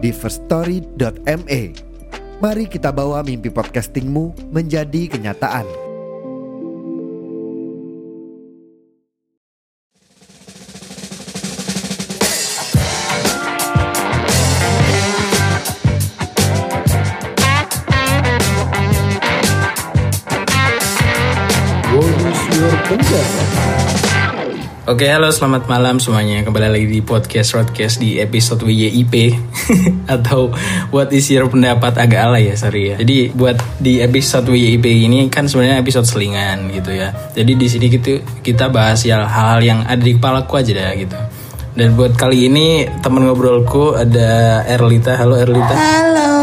di firststory.me. Mari kita bawa mimpi podcastingmu menjadi kenyataan. Oke, halo selamat malam semuanya. Kembali lagi di podcast Roadcast di episode WYIP atau What is your pendapat agak alay ya, sorry ya. Jadi buat di episode WYIP ini kan sebenarnya episode selingan gitu ya. Jadi di sini gitu kita bahas ya hal-hal yang ada di kepalaku aja deh gitu. Dan buat kali ini teman ngobrolku ada Erlita. Halo Erlita. Halo,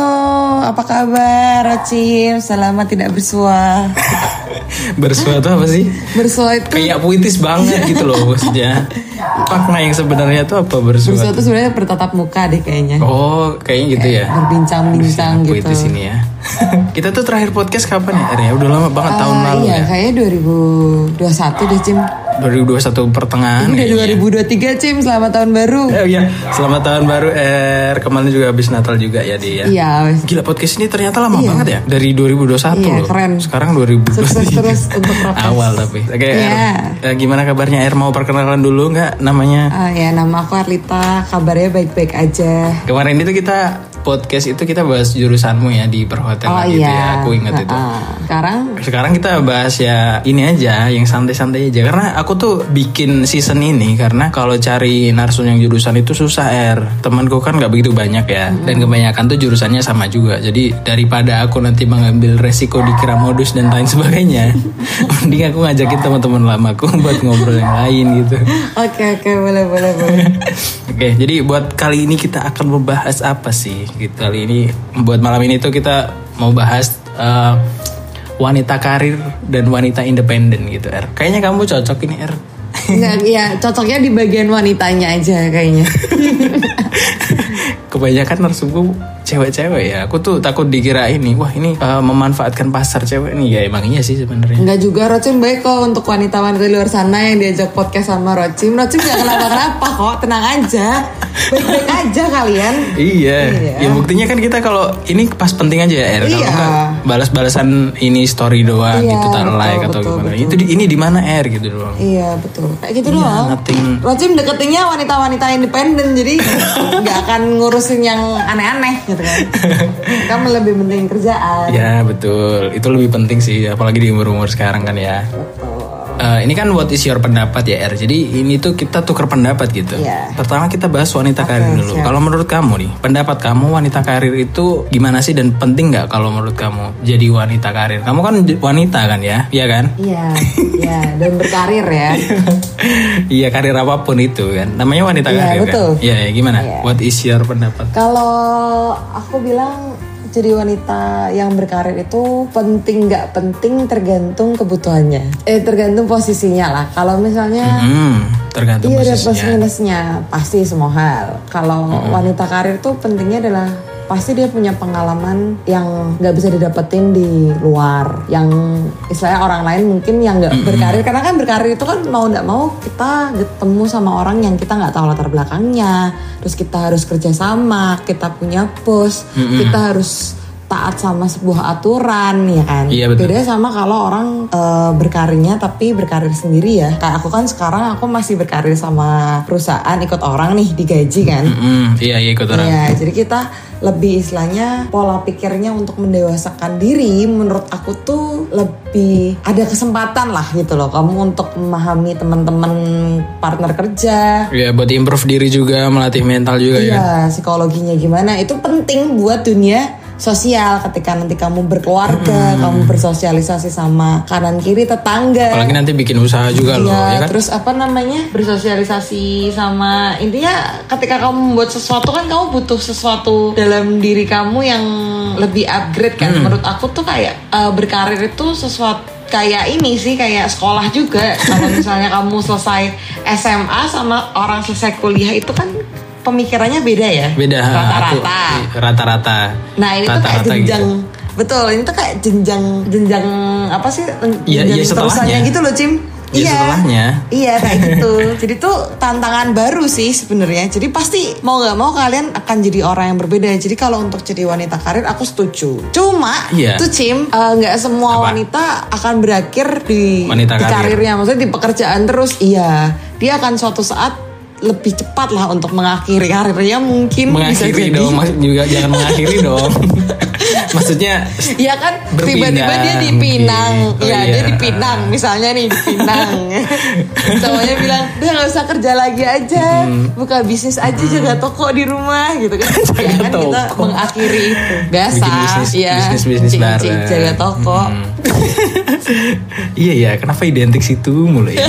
apa kabar Rocim? Selamat tidak bersua. Bersuatu apa sih? Bersua itu Kayak puitis banget gitu loh maksudnya. Makna yang sebenarnya itu apa bersua bersuatu? itu sebenarnya bertatap muka deh kayaknya. Oh, kayaknya gitu ya. Berbincang-bincang Aduh, gitu. puitis ini ya. Kita tuh terakhir podcast kapan ya? Er, ya udah lama banget tahun Ah, lalu iya, ya. kayaknya 2021 deh Cim. 2021 pertengahan Ini udah kayaknya. 2023 Cim, selamat tahun baru. Oh iya, selamat tahun baru Er. Kemarin juga habis Natal juga ya dia. Iya, wes. Gila podcast ini ternyata lama Iya. banget ya. Dari 2021 Iya, loh. keren. Sekarang 2023. Sukses terus untuk Rokas. Awal tapi. Oke, Iya. Er, eh, gimana kabarnya Er? Mau perkenalan dulu nggak namanya? Ah, ya nama aku Arlita, kabarnya baik-baik aja. Kemarin itu kita podcast itu kita bahas jurusanmu ya di perhotelan Oh gitu iya. ya. Aku ingat itu. Ah, Sekarang Sekarang kita bahas ya ini aja yang santai-santai aja karena aku tuh bikin season ini karena kalau cari narsum yang jurusan itu susah er temanku kan nggak begitu banyak ya dan kebanyakan tuh jurusannya sama juga jadi daripada aku nanti mengambil resiko dikira modus dan lain sebagainya mending aku ngajakin teman-teman lamaku buat ngobrol yang lain gitu Oke oke boleh boleh boleh. Oke, jadi buat kali ini kita akan membahas apa sih? Gitu kali ini buat malam ini tuh kita mau bahas eh, wanita karir dan wanita independen gitu, Er. Kayaknya kamu cocok ini, Er. Enggak, ya cocoknya di bagian wanitanya aja kayaknya. Kebanyakan narsumku cewek-cewek ya. Aku tuh takut dikira ini, wah ini eh, memanfaatkan pasar cewek nih. Ya emang iya sih sebenarnya. Enggak juga Rocim baik kok untuk wanita-wanita di luar sana yang diajak podcast sama Rocim. Rocim gak kenapa-kenapa kok, tenang aja. Baik-baik aja kalian. Iya. Iya. ya buktinya kan kita kalau ini pas penting aja ya, Er. Kalau Iya. nggak balas-balasan ini story doang Iya, gitu, tak betul, like atau betul, gimana. betul. Itu di, ini di mana, Er gitu doang. Iya betul, kayak gitu Iya, doang. nothing. Rocim deketinnya wanita-wanita independen, jadi nggak akan ngurusin yang aneh-aneh gitu kan. Kamu lebih penting kerjaan. Ya betul, itu lebih penting sih, apalagi di umur-umur sekarang kan ya. Eh, ini kan what is your pendapat ya Er. Jadi ini tuh kita tuker pendapat gitu. Iya. Pertama kita bahas wanita karir dulu. siap. Kalau menurut kamu nih, pendapat kamu wanita karir itu gimana sih dan penting nggak kalau menurut kamu jadi wanita karir? Kamu kan wanita kan ya, iya kan? Iya, iya, dan berkarir ya. iya karir apa pun itu kan, namanya wanita Iya, karir betul. kan. Iya, ya, gimana? Iya. What is your pendapat? Kalau aku bilang jadi wanita yang berkarir itu penting nggak penting tergantung kebutuhannya. Eh tergantung posisinya lah. Kalau misalnya Hmm, tergantung iya ada plus posisinya. minusnya pasti semua hal. Kalau wanita karir tuh pentingnya adalah pasti dia punya pengalaman yang nggak bisa didapetin di luar yang istilahnya orang lain mungkin yang nggak berkarir. Karena kan berkarir itu kan mau nggak mau kita ketemu sama orang yang kita nggak tahu latar belakangnya. Terus kita harus kerja sama kita punya bos kita harus taat sama sebuah aturan ya kan Iya, betul. beda sama kalau orang eh, berkarirnya tapi berkarir sendiri ya kayak aku kan sekarang aku masih berkarir sama perusahaan ikut orang nih digaji kan Hmm, iya, iya ikut orang. Iya, jadi kita lebih istilahnya pola pikirnya untuk mendewasakan diri menurut aku tuh lebih ada kesempatan lah gitu loh kamu untuk memahami teman-teman partner kerja Iya, buat improve diri juga, melatih mental juga ya. Iya, psikologinya gimana itu penting buat dunia sosial ketika nanti kamu berkeluarga, kamu bersosialisasi sama kanan kiri tetangga. Apalagi nanti bikin usaha juga loh, Iya, ya kan? terus apa namanya bersosialisasi sama intinya ketika kamu membuat sesuatu kan kamu butuh sesuatu dalam diri kamu yang lebih upgrade kan. Hmm. Menurut aku tuh kayak eh, berkarir itu sesuatu kayak ini sih kayak sekolah juga. Kalau misalnya kamu selesai SMA sama orang selesai kuliah itu kan pemikirannya beda ya. Beda Rata-rata. rata-rata. Nah ini tuh kayak gitu. jenjang Betul, ini tuh kayak jenjang jenjang apa sih? Iya, iya, setelahnya. gitu loh, Cim. Iya, setelahnya. Iya kayak gitu. jadi tuh tantangan baru sih sebenarnya. Jadi pasti mau nggak mau kalian akan jadi orang yang berbeda. Jadi kalau untuk jadi wanita karir aku setuju. Cuma Iya. tuh Cim eh, nggak semua Apa? wanita akan berakhir di, Wanita di karir. karirnya. Maksudnya di pekerjaan terus. Iya, dia akan suatu saat lebih cepat lah untuk mengakhiri karirnya mungkin bisa mengakhiri jadi. dong, juga jangan mengakhiri dong. Maksudnya Iya kan tiba-tiba dia di Pinang, mungkin. Oh, ya dia iya. di Pinang, misalnya nih di Pinang. Cowoknya bilang, udah nggak usah kerja lagi aja, buka bisnis aja jaga toko di rumah gitu kan. ya kan kita toko. mengakhiri itu. Biasa, Bikin bisnis- ya. cing-cing bareng. jaga toko. iya ya, kenapa identik situ mulai? ya?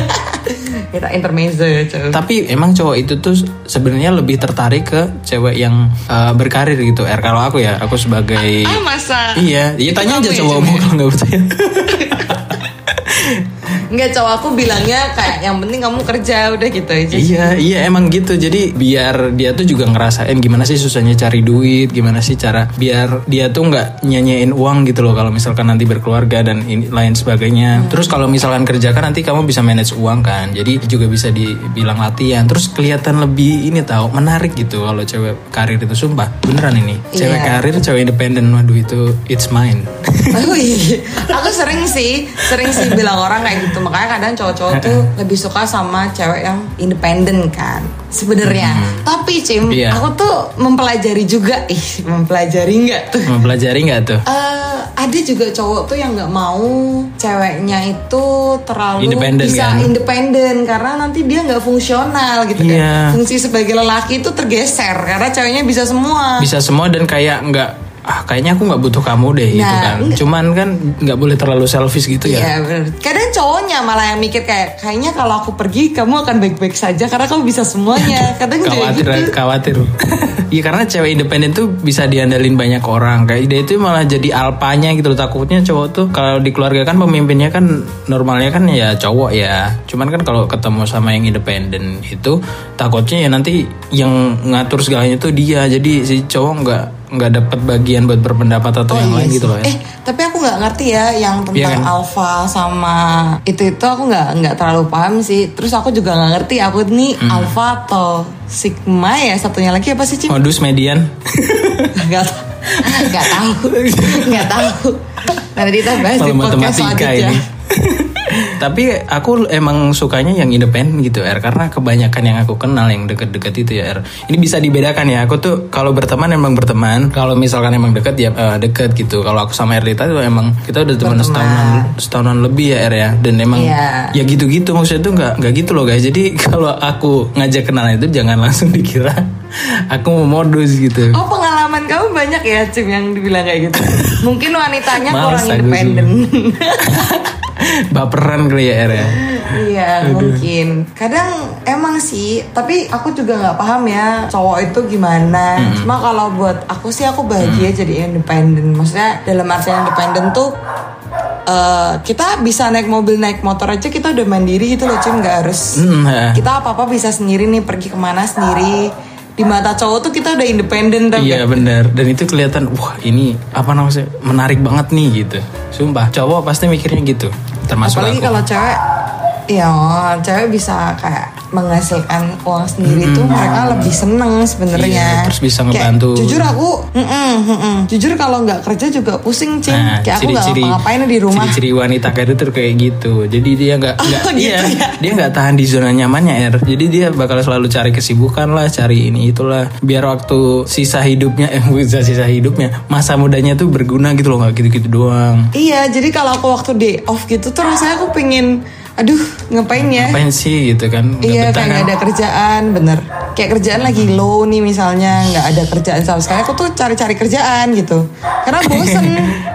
Kita intermezzo ya, cowok. Tapi emang cowok itu tuh sebenarnya lebih tertarik ke cewek yang eh, berkarir gitu. Er kalau aku ya, aku sebagai Ah masa? Iya, ya tanya aja ya, cowokmu ya? kalau nggak percaya. Enggak cowok aku bilangnya kayak yang penting kamu kerja udah gitu aja. Iya, iya emang gitu. Jadi biar dia tuh juga ngerasain gimana sih susahnya cari duit, gimana sih cara biar dia tuh nggak nyanyain uang gitu loh kalau misalkan nanti berkeluarga dan ini, lain sebagainya. Terus kalau misalkan kerja kan nanti kamu bisa manage uang kan. Jadi juga bisa dibilang latihan. Terus kelihatan lebih ini tahu menarik gitu kalau cewek karir itu sumpah. Beneran ini. Cewek Iya. karir, cewek independen. Waduh itu it's mine. Oh iya, aku sering sih, sering sih bilang orang kayak gitu. Makanya kadang cowok-cowok tuh lebih suka sama cewek yang independen kan. Sebenarnya. Tapi Cim, Iya. aku tuh mempelajari juga, ih mempelajari nggak tuh? Mempelajari nggak tuh? Eh, ada juga cowok tuh yang nggak mau ceweknya itu terlalu Independen, bisa kan? independen karena nanti dia nggak fungsional gitu Iya. kan. Fungsi sebagai lelaki itu tergeser karena ceweknya bisa semua. bisa semua dan kayak nggak ah kayaknya aku nggak butuh kamu deh gitu Nah, kan enggak. cuman kan nggak boleh terlalu selfish gitu ya Iya. Kadang cowoknya malah yang mikir kayak kayaknya kalau aku pergi kamu akan baik-baik saja karena kamu bisa semuanya. Kadang juga khawatir gitu. khawatir Iya karena cewek independen tuh bisa diandalin banyak orang kayak dia itu malah jadi alpanya gitu loh takutnya cowok tuh kalau di keluarga kan pemimpinnya kan normalnya kan ya cowok ya cuman kan kalau ketemu sama yang independen itu takutnya ya nanti yang ngatur segalanya tuh dia jadi si cowok nggak nggak dapat bagian buat berpendapat atau yang iya lain sih. gitu loh ya Eh tapi aku nggak ngerti ya yang tentang Iya kan? alpha sama itu itu aku nggak nggak terlalu paham sih. Terus aku juga nggak ngerti aku nih Hmm. alpha atau sigma ya satunya lagi apa sih Cim? modus median Nggak nggak tahu nggak tahu. Nanti kita bahas di Kalau podcast selanjutnya. ini. Tapi aku emang sukanya yang independen gitu R karena kebanyakan yang aku kenal yang deket-deket itu ya R. Ini bisa dibedakan ya. Aku tuh kalau berteman emang berteman. Kalau misalkan emang deket ya eh, deket gitu. Kalau aku sama Erlita tuh emang kita udah teman setahunan setahunan lebih ya R ya. Dan emang Iya. ya gitu-gitu maksudnya tuh nggak nggak gitu loh guys. Jadi kalau aku ngajak kenalan itu jangan langsung dikira aku mau modus gitu. Oh pengalaman kamu banyak ya Cim yang dibilang kayak gitu. Mungkin wanitanya kurang independen. Baperan kali ya R ya. Iya mungkin. Kadang emang sih. Tapi aku juga nggak paham ya cowok itu gimana. Cuma kalau buat aku sih aku bahagia jadi independen. Maksudnya dalam artian independen tuh eh, kita bisa naik mobil naik motor aja kita udah mandiri gitu loh Cim nggak harus Hmm, kita apa apa bisa sendiri nih pergi ke mana sendiri di mata cowok tuh kita udah independen tapi Iya benar dan itu kelihatan wah ini apa namanya menarik banget nih gitu. Sumpah cowok pasti mikirnya gitu. Termasuk apalagi kalau cewek ya cewek bisa kayak menghasilkan uang sendiri tuh mereka lebih seneng sebenarnya Iya, terus bisa Kayak, ngebantu. jujur aku mm-mm, mm-mm. jujur kalau nggak kerja juga pusing cing Nah, kayak aku nggak ciri-ciri ngapa-ngapain di rumah ciri-ciri wanita karir itu kayak gitu. Jadi dia nggak nggak Oh, gitu iya, ya? dia nggak tahan di zona nyamannya er. Jadi dia bakal selalu cari kesibukan lah, cari ini itulah. Biar waktu sisa hidupnya eh bisa sisa hidupnya masa mudanya tuh berguna gitu loh nggak gitu-gitu doang. Iya, jadi kalau aku waktu day off gitu tuh rasanya aku pengen aduh ngapain ya Ngapain sih gitu kan? Nggak Iya kayak nggak kan? ada kerjaan bener Kayak kerjaan lagi low nih misalnya nggak ada kerjaan sama sekali Aku tuh cari-cari kerjaan gitu Karena bosen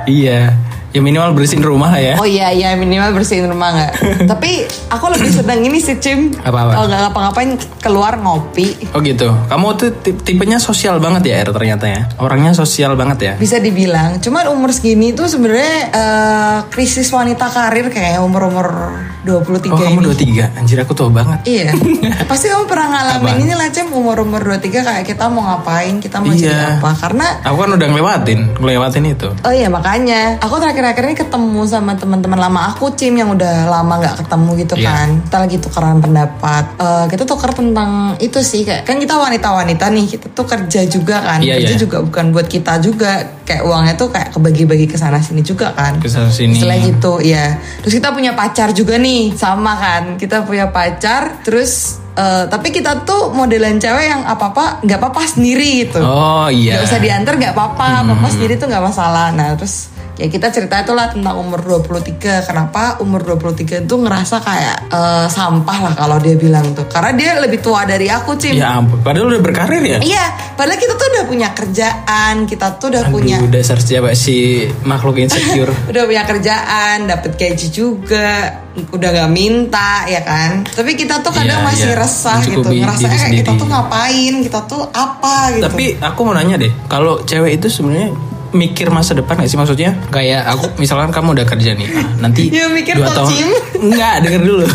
iya. Ya minimal bersihin rumah lah ya. Oh iya iya minimal bersihin rumah nggak Tapi aku lebih senang ini sih Cim Apa-apa? Kalau nggak ngapa-ngapain keluar ngopi Oh gitu. Kamu tuh tip- tipenya sosial banget ya, Er ternyata ya. Orangnya sosial banget ya. bisa dibilang cuman umur segini tuh sebenarnya eh, krisis wanita karir kayak umur-umur 23 Oh kamu ini 23 Anjir aku tua banget Iya Pasti kamu pernah ngalamin Apa? ini lah Cem Umur-umur 23 kayak kita mau ngapain Kita mau jadi Iya. apa Karena Aku kan udah ngelewatin Ngelewatin itu Oh iya makanya Aku terakhir-akhir ini ketemu sama teman-teman lama aku Cim Yang udah lama gak ketemu gitu Iya. kan Kita lagi tukeran pendapat Eh, Kita tuker tentang itu sih kayak Kan kita wanita-wanita nih Kita tuh kerja juga kan Iya, Kerja iya. juga bukan buat kita juga Kayak uangnya tuh kayak kebagi-bagi ke sana sini juga kan Ke sana sini Setelah gitu, ya. Terus kita punya pacar juga nih, sama kan? Kita punya pacar, terus eh, tapi kita tuh modelan cewek yang apa apa nggak apa-apa sendiri gitu. Oh iya Gak usah diantar nggak apa-apa, apa-apa sendiri tuh nggak masalah. Nah terus ya kita cerita itu lah tentang umur 23 Kenapa umur 23 itu ngerasa kayak eh, sampah lah kalau dia bilang tuh. Karena dia lebih tua dari aku Cim. Ya ampun Padahal udah berkarir ya? Iya, padahal kita tuh udah punya kerjaan Kita tuh udah punya Aduh dasar siapa si makhluk insecure? Udah punya kerjaan, dapat gaji juga, udah gak minta ya kan. Tapi kita tuh kadang Iya, masih iya. resah gitu, ngerasa kayak kita tuh ngapain, kita tuh apa gitu. Tapi aku mau nanya deh, kalau cewek itu sebenarnya mikir masa depan gak sih maksudnya? Kayak aku misalkan kamu udah kerja nih, ah, nanti Ya, mikir dua tahun Cim. Enggak, denger dulu.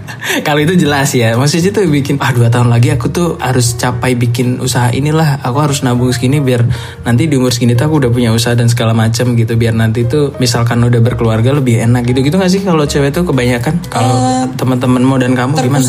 kalau itu jelas ya, maksudnya itu bikin ah dua tahun lagi aku tuh harus capai bikin usaha inilah, aku harus nabung segini biar nanti di umur segini tuh aku udah punya usaha dan segala macam gitu, biar nanti tuh misalkan udah berkeluarga lebih enak gitu gitu gak sih kalau cewek tuh kebanyakan kalau teman-temanmu dan kamu gimana?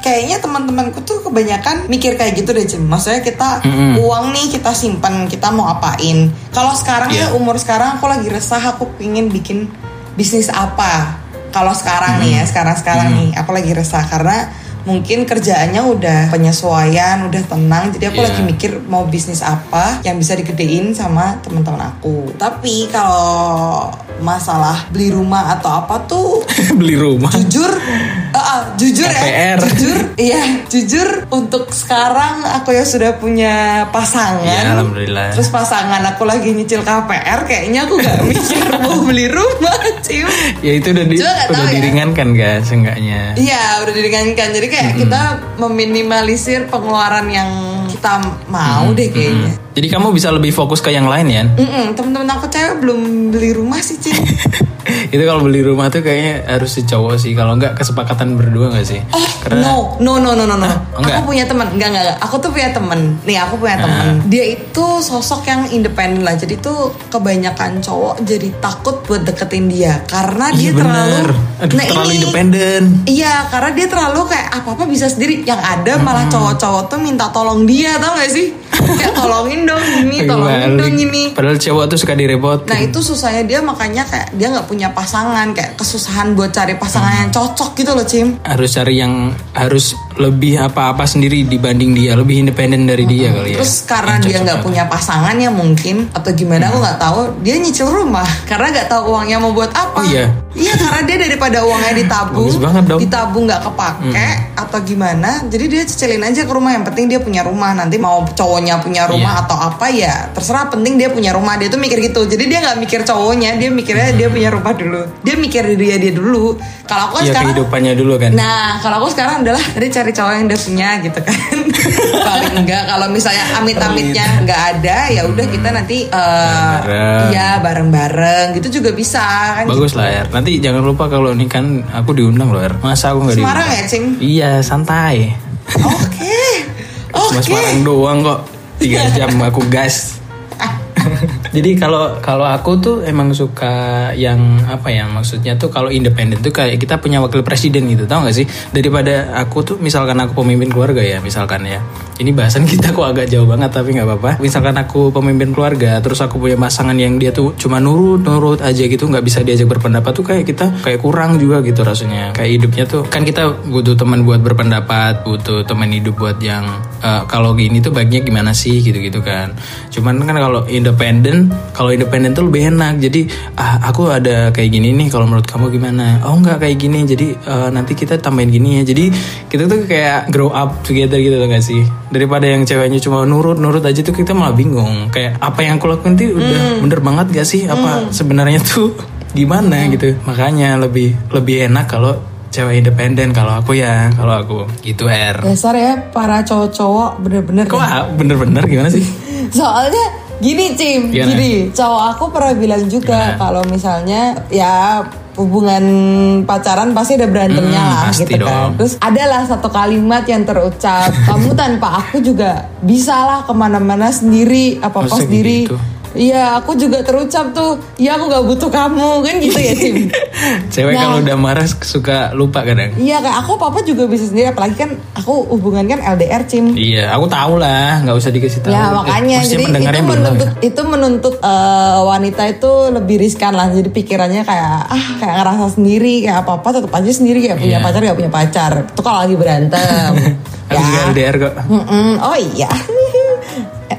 Kayaknya teman-temanku tuh kebanyakan mikir kayak gitu deh Cim. Maksudnya kita Mm-mm. uang nih kita simpan, kita mau apain. Kalau sekarang Iya. ya umur sekarang aku lagi resah, aku pingin bikin bisnis apa. Kalau sekarang nih ya, sekarang-sekarang nih aku lagi resah karena mungkin kerjaannya udah penyesuaian, udah tenang. Jadi aku Iya. lagi mikir mau bisnis apa yang bisa digedein sama teman-teman aku. Tapi kalau masalah beli rumah atau apa tuh Beli rumah. jujur eh, ah, jujur ya KPR. jujur iya jujur untuk sekarang aku ya sudah punya pasangan Ya, alhamdulillah. terus pasangan aku lagi nyicil KPR kayaknya aku gak mikir mau beli rumah Cim Ya itu udah di, udah ya. diringankan guys, seenggaknya. iya udah diringankan jadi kayak kita meminimalisir pengeluaran yang kita mau deh kayaknya Jadi kamu bisa lebih fokus ke yang lain ya? Mm-mm, temen-temen aku cewek belum beli rumah sih Cim itu kalau beli rumah tuh kayaknya harus si cowok sih. Kalau enggak kesepakatan berdua nggak sih? Oh no no no no no no. enggak? aku punya teman enggak, enggak enggak. Aku tuh punya teman. Nih aku punya teman. Dia itu sosok yang independen lah. Jadi tuh kebanyakan cowok jadi takut buat deketin dia karena dia Iya terlalu bener. Aduh, Nah, terlalu ini- independen. Iya, karena dia terlalu kayak apa-apa bisa sendiri. Yang ada malah cowok-cowok tuh minta tolong dia, tau gak sih? kayak tolongin dong ini, tolongin dong ini. Padahal cowok tuh suka direpotin. Nah itu susahnya dia makanya kayak dia nggak punya pasangan kayak kesusahan buat cari pasangan yang cocok gitu loh Cim. harus cari yang harus lebih apa-apa sendiri dibanding dia, lebih independen dari dia kali ya. Terus karena dia nggak punya pasangan ya mungkin atau gimana aku nggak tahu dia nyicil rumah karena nggak tahu uangnya mau buat apa. Oh, iya? Iya karena dia daripada uangnya ditabung, ditabung nggak kepake atau gimana, jadi dia cicilin aja ke rumah. Yang penting dia punya rumah. Nanti mau cowoknya punya rumah Iya. atau apa ya terserah. Penting dia punya rumah. Dia tuh mikir gitu. Jadi dia nggak mikir cowoknya, dia mikirnya dia punya rumah dulu. Dia mikir diri dia dia dulu. Kalau aku Iya sekarang kehidupannya dulu kan. Nah, kalau aku sekarang adalah tadi cari cowok yang udah punya gitu kan. Paling enggak kalau misalnya amit-amitnya nggak ada, ya udah kita nanti eh Bareng-bareng. iya bareng-bareng gitu juga bisa kan. Bagus lah ya. Nanti jangan lupa kalau ini kan aku diundang loh Er. Masa aku nggak diundang? Semarang ya, Cim? Iya santai. Oke. Cuma Oke. Semarang doang kok. Tiga jam aku gas. Jadi kalau kalau aku tuh emang suka yang apa ya maksudnya tuh kalau independen tuh kayak kita punya wakil presiden gitu tau gak sih? Daripada aku tuh misalkan aku pemimpin keluarga ya misalkan ya. Ini bahasan kita kok agak jauh banget tapi nggak apa-apa. Misalkan aku pemimpin keluarga terus aku punya pasangan yang dia tuh cuma nurut nurut aja gitu nggak bisa diajak berpendapat tuh kayak kita kayak kurang juga gitu rasanya. Kayak hidupnya tuh kan kita butuh teman buat berpendapat butuh teman hidup buat yang eh, kalau gini tuh baiknya gimana sih gitu-gitu kan. Cuman kan kalau independen, kalau independen tuh lebih enak. Jadi ah aku ada kayak gini nih kalau menurut kamu gimana? Oh nggak kayak gini. Jadi eh, nanti kita tambahin gini ya. Jadi kita tuh kayak grow up together gitu loh gak sih? Daripada yang ceweknya cuma nurut-nurut aja tuh kita malah bingung. Kayak apa yang aku lakuin tuh udah bener banget gak sih? Apa sebenarnya tuh gimana gitu? Makanya lebih lebih enak kalau cewek independen kalau aku ya kalau aku gitu R. Dasar ya para cowok-cowok bener-bener Kok ah, bener-bener gimana sih? Soalnya gini Cim, Gimana? gini cowok aku pernah bilang juga kalau misalnya ya hubungan pacaran pasti ada berantemnya Hmm, lah pasti gitu kan. dong. Terus adalah satu kalimat yang terucap, kamu tanpa aku juga bisa lah ke mana-mana sendiri, apa apa Masa sendiri. gitu? Iya, aku juga terucap tuh. Ya aku gak butuh kamu kan gitu ya Cim. Cewek Nah. kalau udah marah suka lupa kadang. Iya kayak aku apa juga bisa sendiri apalagi kan aku hubungan kan LDR Cim. Iya, aku tahu lah, nggak usah dikasih tahu. Ya makanya Pasti jadi itu menuntut ya. itu menuntut eh, wanita itu lebih riskan lah. Jadi pikirannya kayak ah kayak ngerasa sendiri kayak apa apa tetap aja sendiri kayak punya Iya. pacar gak punya pacar. Itu kalau lagi berantem. Aku juga LDR kok. Mm-mm. Oh iya.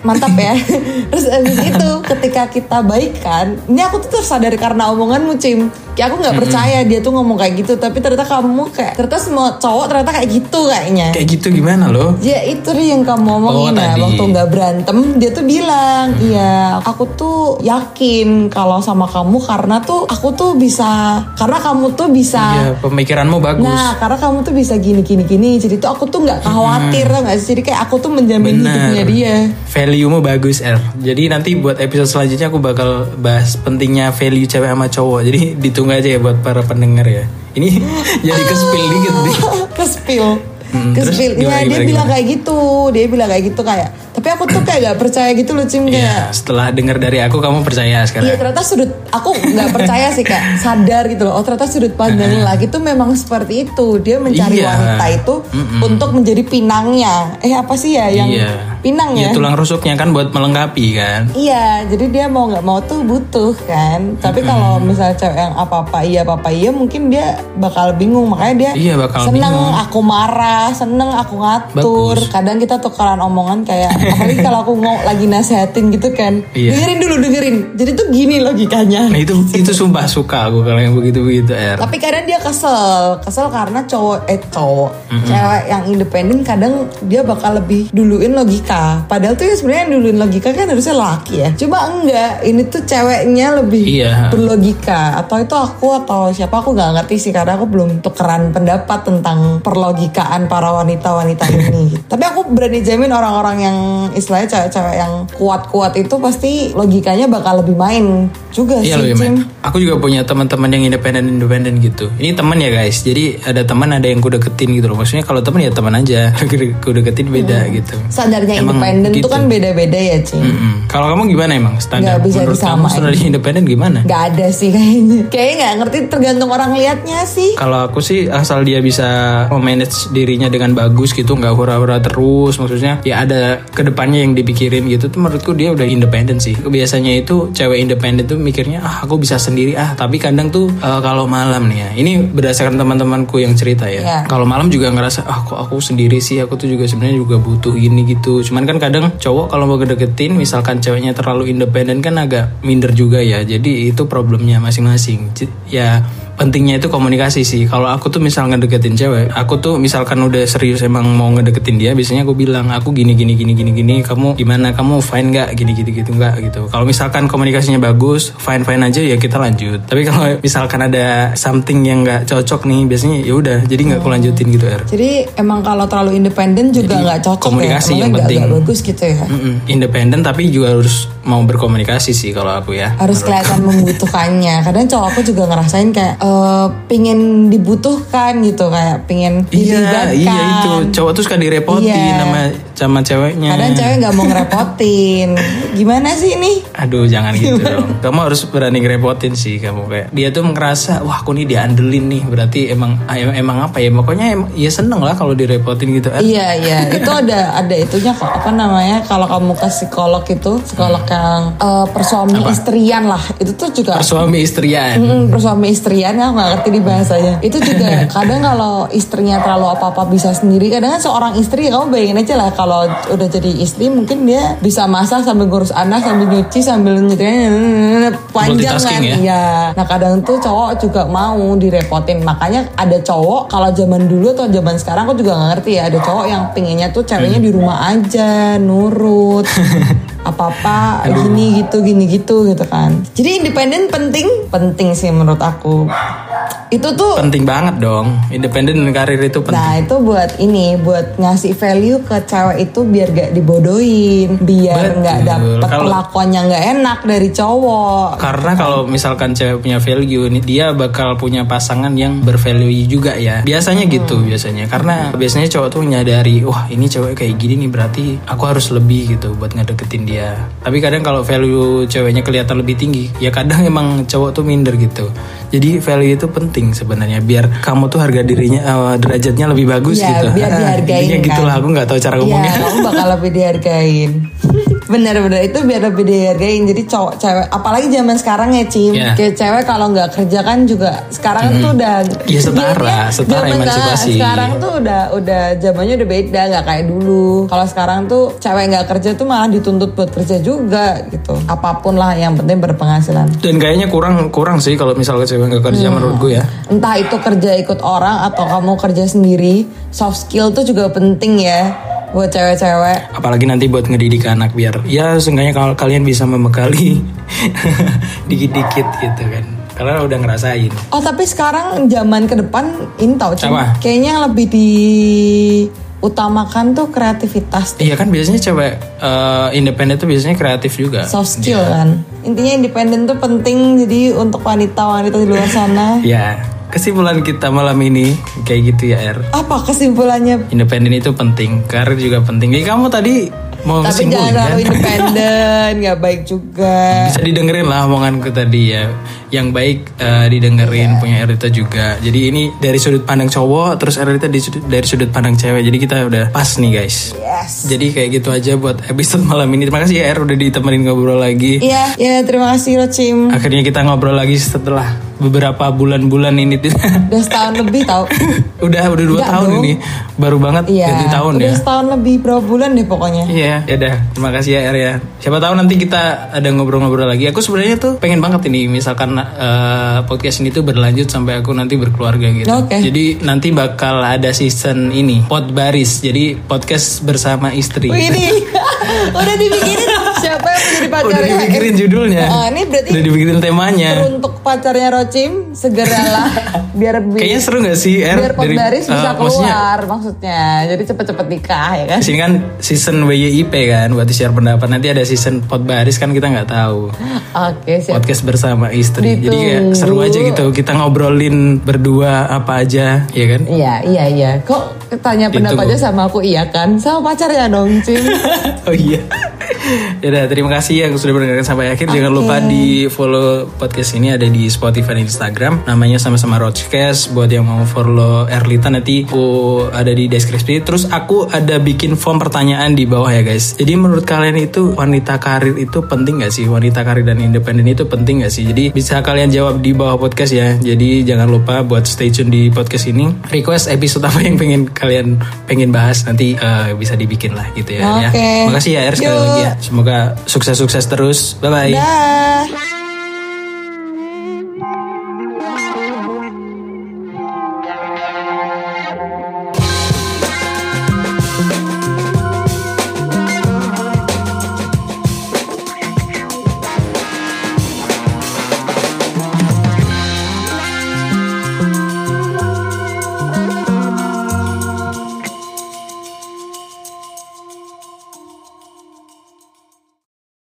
Mantap ya. Terus abis itu ketika kita baikan, ini aku tuh tersadar karena omonganmu Cim. Kayak aku nggak percaya dia tuh ngomong kayak gitu, tapi ternyata kamu kayak ternyata semua cowok ternyata kayak gitu kayaknya. Kayak gitu gimana loh? Ya itu deh yang kamu omongin Oh, ya tadi. Waktu nggak berantem Dia tuh bilang Iya aku tuh yakin Kalau sama kamu Karena tuh aku tuh bisa Karena kamu tuh bisa Iya, pemikiranmu bagus. Nah karena kamu tuh bisa gini gini gini Jadi tuh aku tuh nggak khawatir tau gak sih Jadi kayak aku tuh menjamin Benar. hidupnya dia Value-mu bagus, R. Jadi nanti buat episode selanjutnya aku bakal bahas pentingnya value cewek sama cowok. Jadi ditunggu aja ya buat para pendengar ya. Ini jadi ke spill dikit nih. Kespil Hmm, terus Kespil Ya gimana, dia gimana, bilang gimana? kayak gitu Dia bilang kayak gitu kayak Tapi aku tuh kayak gak percaya gitu loh Cim Kayak Iya, setelah dengar dari aku kamu percaya Iya sekarang. ternyata sudut aku nggak percaya sih kak sadar gitu loh. Oh ternyata sudut pandang laki tuh memang seperti itu. Dia mencari Iya. wanita itu untuk menjadi pinangnya. Eh apa sih ya yang Iya. Pinang Iya, ya? tulang rusuknya kan buat melengkapi kan. Iya, jadi dia mau nggak mau tuh butuh kan. Tapi kalau misalnya cewek yang apa-apa iya apa-apa iya mungkin dia bakal bingung makanya dia Iya, bakal seneng bingung. aku marah, seneng aku ngatur. Bagus. Kadang kita tukeran omongan kayak apalagi kalau aku mau lagi nasehatin gitu kan. Iya. Dengerin dulu dengerin. Jadi tuh gini logikanya. Nah itu itu sumpah suka aku kalau yang begitu begitu R. Tapi kadang dia kesel, kesel karena cowok eh cowok, cewek yang independen kadang dia bakal lebih duluin logika. Padahal tuh ya sebenarnya yang duluin logika kan harusnya laki ya. Coba enggak, ini tuh ceweknya lebih Iya. berlogika. Atau itu aku atau siapa aku nggak ngerti sih karena aku belum tukeran pendapat tentang perlogikaan para wanita-wanita ini. Tapi aku berani jamin orang-orang yang istilahnya cewek-cewek yang kuat-kuat itu pasti logikanya bakal lebih main juga Iya sih, Cim. main. Aku juga punya teman-teman yang independen independen gitu. Ini teman ya guys. Jadi ada teman ada yang ku deketin gitu loh. Maksudnya kalau teman ya teman aja. ku deketin beda gitu. Sadarnya Emang independen itu gitu. kan beda-beda ya, Cim. Mm-mm. Kalau kamu gimana emang standar? Nggak bisa Menurut kamu standar independen gimana? Gak ada sih kayaknya. Kayaknya nggak ngerti tergantung orang liatnya sih. Kalau aku sih asal dia bisa memanage dirinya dengan bagus gitu, nggak hura-hura terus. Maksudnya ya ada ke depannya yang dipikirin gitu. Tuh menurutku dia udah independen sih. Biasanya itu cewek independen tuh mikirnya ah aku bisa sendiri ah. Tapi kadang tuh eh, kalau malam nih ya. Ini berdasarkan teman-temanku yang cerita ya. Iya. Kalau malam juga ngerasa ah kok aku sendiri sih. Aku tuh juga sebenarnya juga butuh gini gitu. Cuman kan kadang cowok kalau mau deketin misalkan ceweknya terlalu independen kan agak minder juga ya. Jadi itu problemnya masing-masing. Ya pentingnya itu komunikasi sih. Kalau aku tuh misal ngedeketin cewek, aku tuh misalkan udah serius emang mau ngedeketin dia, biasanya aku bilang aku gini gini gini gini gini, kamu gimana, kamu fine nggak, gini gitu gitu nggak gitu. Kalau misalkan komunikasinya bagus, fine fine aja ya kita lanjut. Tapi kalau misalkan ada something yang nggak cocok nih, biasanya ya udah, jadi nggak aku lanjutin gitu er. Jadi emang kalau terlalu independen juga nggak cocok komunikasi ya. yang Emangnya nggak- penting. nggak bagus gitu ya. Mm-mm. Independen tapi juga harus mau berkomunikasi sih kalau aku ya. Harus kelihatan membutuhkannya. Kadang cowok aku juga ngerasain kayak eh, pingin dibutuhkan gitu kayak pingin dilibatkan. Iya, iya itu cowok tuh suka direpotin Iya. sama sama ceweknya. Kadang cewek nggak mau ngerepotin. Gimana sih ini? Aduh jangan gitu dong. Kamu harus berani ngerepotin sih kamu kayak dia tuh ngerasa wah aku nih diandelin nih berarti emang ah, em- emang apa ya pokoknya ya seneng lah kalau direpotin gitu. Eh, Iya iya itu ada ada itunya kok apa namanya kalau kamu ke psikolog itu psikolog yang eh, persuami istrian lah itu tuh juga Suami istrian. Hmm, persuami istrian ya nggak ngerti di bahasanya itu juga kadang kalau istrinya terlalu apa apa bisa sendiri kadang kan seorang istri kamu bayangin aja lah kalau kalau udah jadi istri mungkin dia bisa masak sambil ngurus anak sambil nyuci sambil nyetirnya panjang kan ya? Iya. Nah kadang tuh cowok juga mau direpotin. Makanya ada cowok kalau zaman dulu atau zaman sekarang aku juga gak ngerti ya. Ada cowok yang pinginnya tuh ceweknya di rumah aja, nurut. apa-apa gini gitu gini gitu gitu kan. Jadi independen penting, penting sih menurut aku. Itu tuh Penting banget dong. Independen dan karir itu penting. Nah itu buat ini, buat ngasih value ke cewek itu biar gak dibodohin, biar nggak dapet perlakuan yang nggak enak dari cowok. Karena kalau misalkan cewek punya value, nih, dia bakal punya pasangan yang bervalue juga ya. Biasanya gitu, biasanya. Karena biasanya cowok tuh menyadari, wah ini cewek kayak gini nih berarti aku harus lebih gitu buat ngedeketin dia. Tapi kadang kalau value ceweknya kelihatan lebih tinggi, ya kadang emang cowok tuh minder gitu. Jadi value itu penting sebenarnya biar kamu tuh harga dirinya eh, derajatnya lebih bagus Iya, gitu. biar dihargain intinya kan. gitulah aku nggak tahu cara Iya, ngomongnya. kamu bakal lebih dihargain. Bener-bener itu biar lebih dihargain. Jadi cowok cewek, apalagi zaman sekarang ya Cim. Iya. Kayak cewek kalau nggak kerja kan juga sekarang tuh udah. Iya, setara, setara emansipasi. Sekarang tuh udah udah zamannya udah beda, nggak kayak dulu. Kalau sekarang tuh cewek nggak kerja tuh malah dituntut buat kerja juga gitu. Apa pun lah yang penting berpenghasilan. Dan kayaknya kurang kurang sih kalau misalnya cewek nggak kerja Hmm. menurut gue ya. Entah itu kerja ikut orang atau kamu kerja sendiri, soft skill tuh juga penting ya buat cewek-cewek. apalagi nanti buat ngedidik anak biar ya seenggaknya kalau kalian bisa membekali dikit-dikit gitu kan karena udah ngerasain Oh tapi sekarang zaman ke depan ini tau kayaknya lebih diutamakan tuh kreativitas, iya kan biasanya cewek eh, independen tuh biasanya kreatif juga soft skill kan. Intinya independen tuh penting jadi untuk wanita-wanita di luar sana. ya kesimpulan kita malam ini kayak gitu ya Er Apa kesimpulannya? independen itu penting karir juga penting jadi kamu tadi mau Tapi jangan kan? terlalu independen, nggak baik juga. bisa didengerin lah omonganku tadi ya. Yang baik eh, didengerin punya Erita juga. Jadi ini dari sudut pandang cowok terus Erita di sudut- dari sudut pandang cewek. Jadi kita udah pas nih guys. Yes. jadi kayak gitu aja buat episode malam ini. Terima kasih ya Er udah ditemenin ngobrol lagi. Iya, ya terima kasih lo Cim. akhirnya kita ngobrol lagi setelah beberapa bulan-bulan ini Udah setahun lebih tau. udah udah dua tahun dong. ini baru banget Iya. ganti tahun udah ya setahun lebih berapa bulan deh pokoknya. Iya, ya udah. Terima kasih ya Er ya. Siapa tahu nanti kita ada ngobrol-ngobrol lagi. Aku sebenarnya tuh pengen banget ini misalkan eh, podcast ini tuh berlanjut sampai aku nanti berkeluarga gitu. Oke. Jadi nanti bakal ada season ini, Pod Baris. Jadi podcast bersama istri. Wih, ini udah dibikinin siapa yang menjadi pacarnya? Udah dipikirin judulnya. Oh, ini berarti Udah dipikirin temanya. untuk pacarnya Rocim segeralah biar bi- Kayaknya seru gak sih Er? biar Dari- Podbaris bisa eh, maksudnya, keluar maksudnya. Jadi cepet-cepet nikah ya kan? Sini kan season WYIP kan buat share pendapat. Nanti ada season Pod Baris kan kita nggak tahu. Oke siap. podcast bersama istri. Jadi kayak Ditunggu. seru aja gitu. Kita ngobrolin berdua apa aja, ya kan? Iya iya iya. Kok tanya pendapatnya sama aku iya kan? Sama pacarnya dong Cim. oh iya. Yaudah, terima kasih yang sudah mendengarkan sampai akhir. Jangan lupa di follow podcast ini ada di Spotify dan Instagram. Namanya sama-sama Roachcast. Buat yang mau follow Erlita nanti aku ada di deskripsi. Terus aku ada bikin form pertanyaan di bawah ya guys. Jadi menurut kalian itu wanita karir itu penting gak sih? Wanita karir dan independen itu penting gak sih? Jadi bisa kalian jawab di bawah podcast ya. Jadi jangan lupa buat stay tune di podcast ini. Request episode apa yang pengen kalian pengen bahas nanti eh, bisa dibikin lah gitu ya. ya. Oke. Makasih ya Er sekali lagi ya. Semoga sukses-sukses terus. Bye bye. Dah.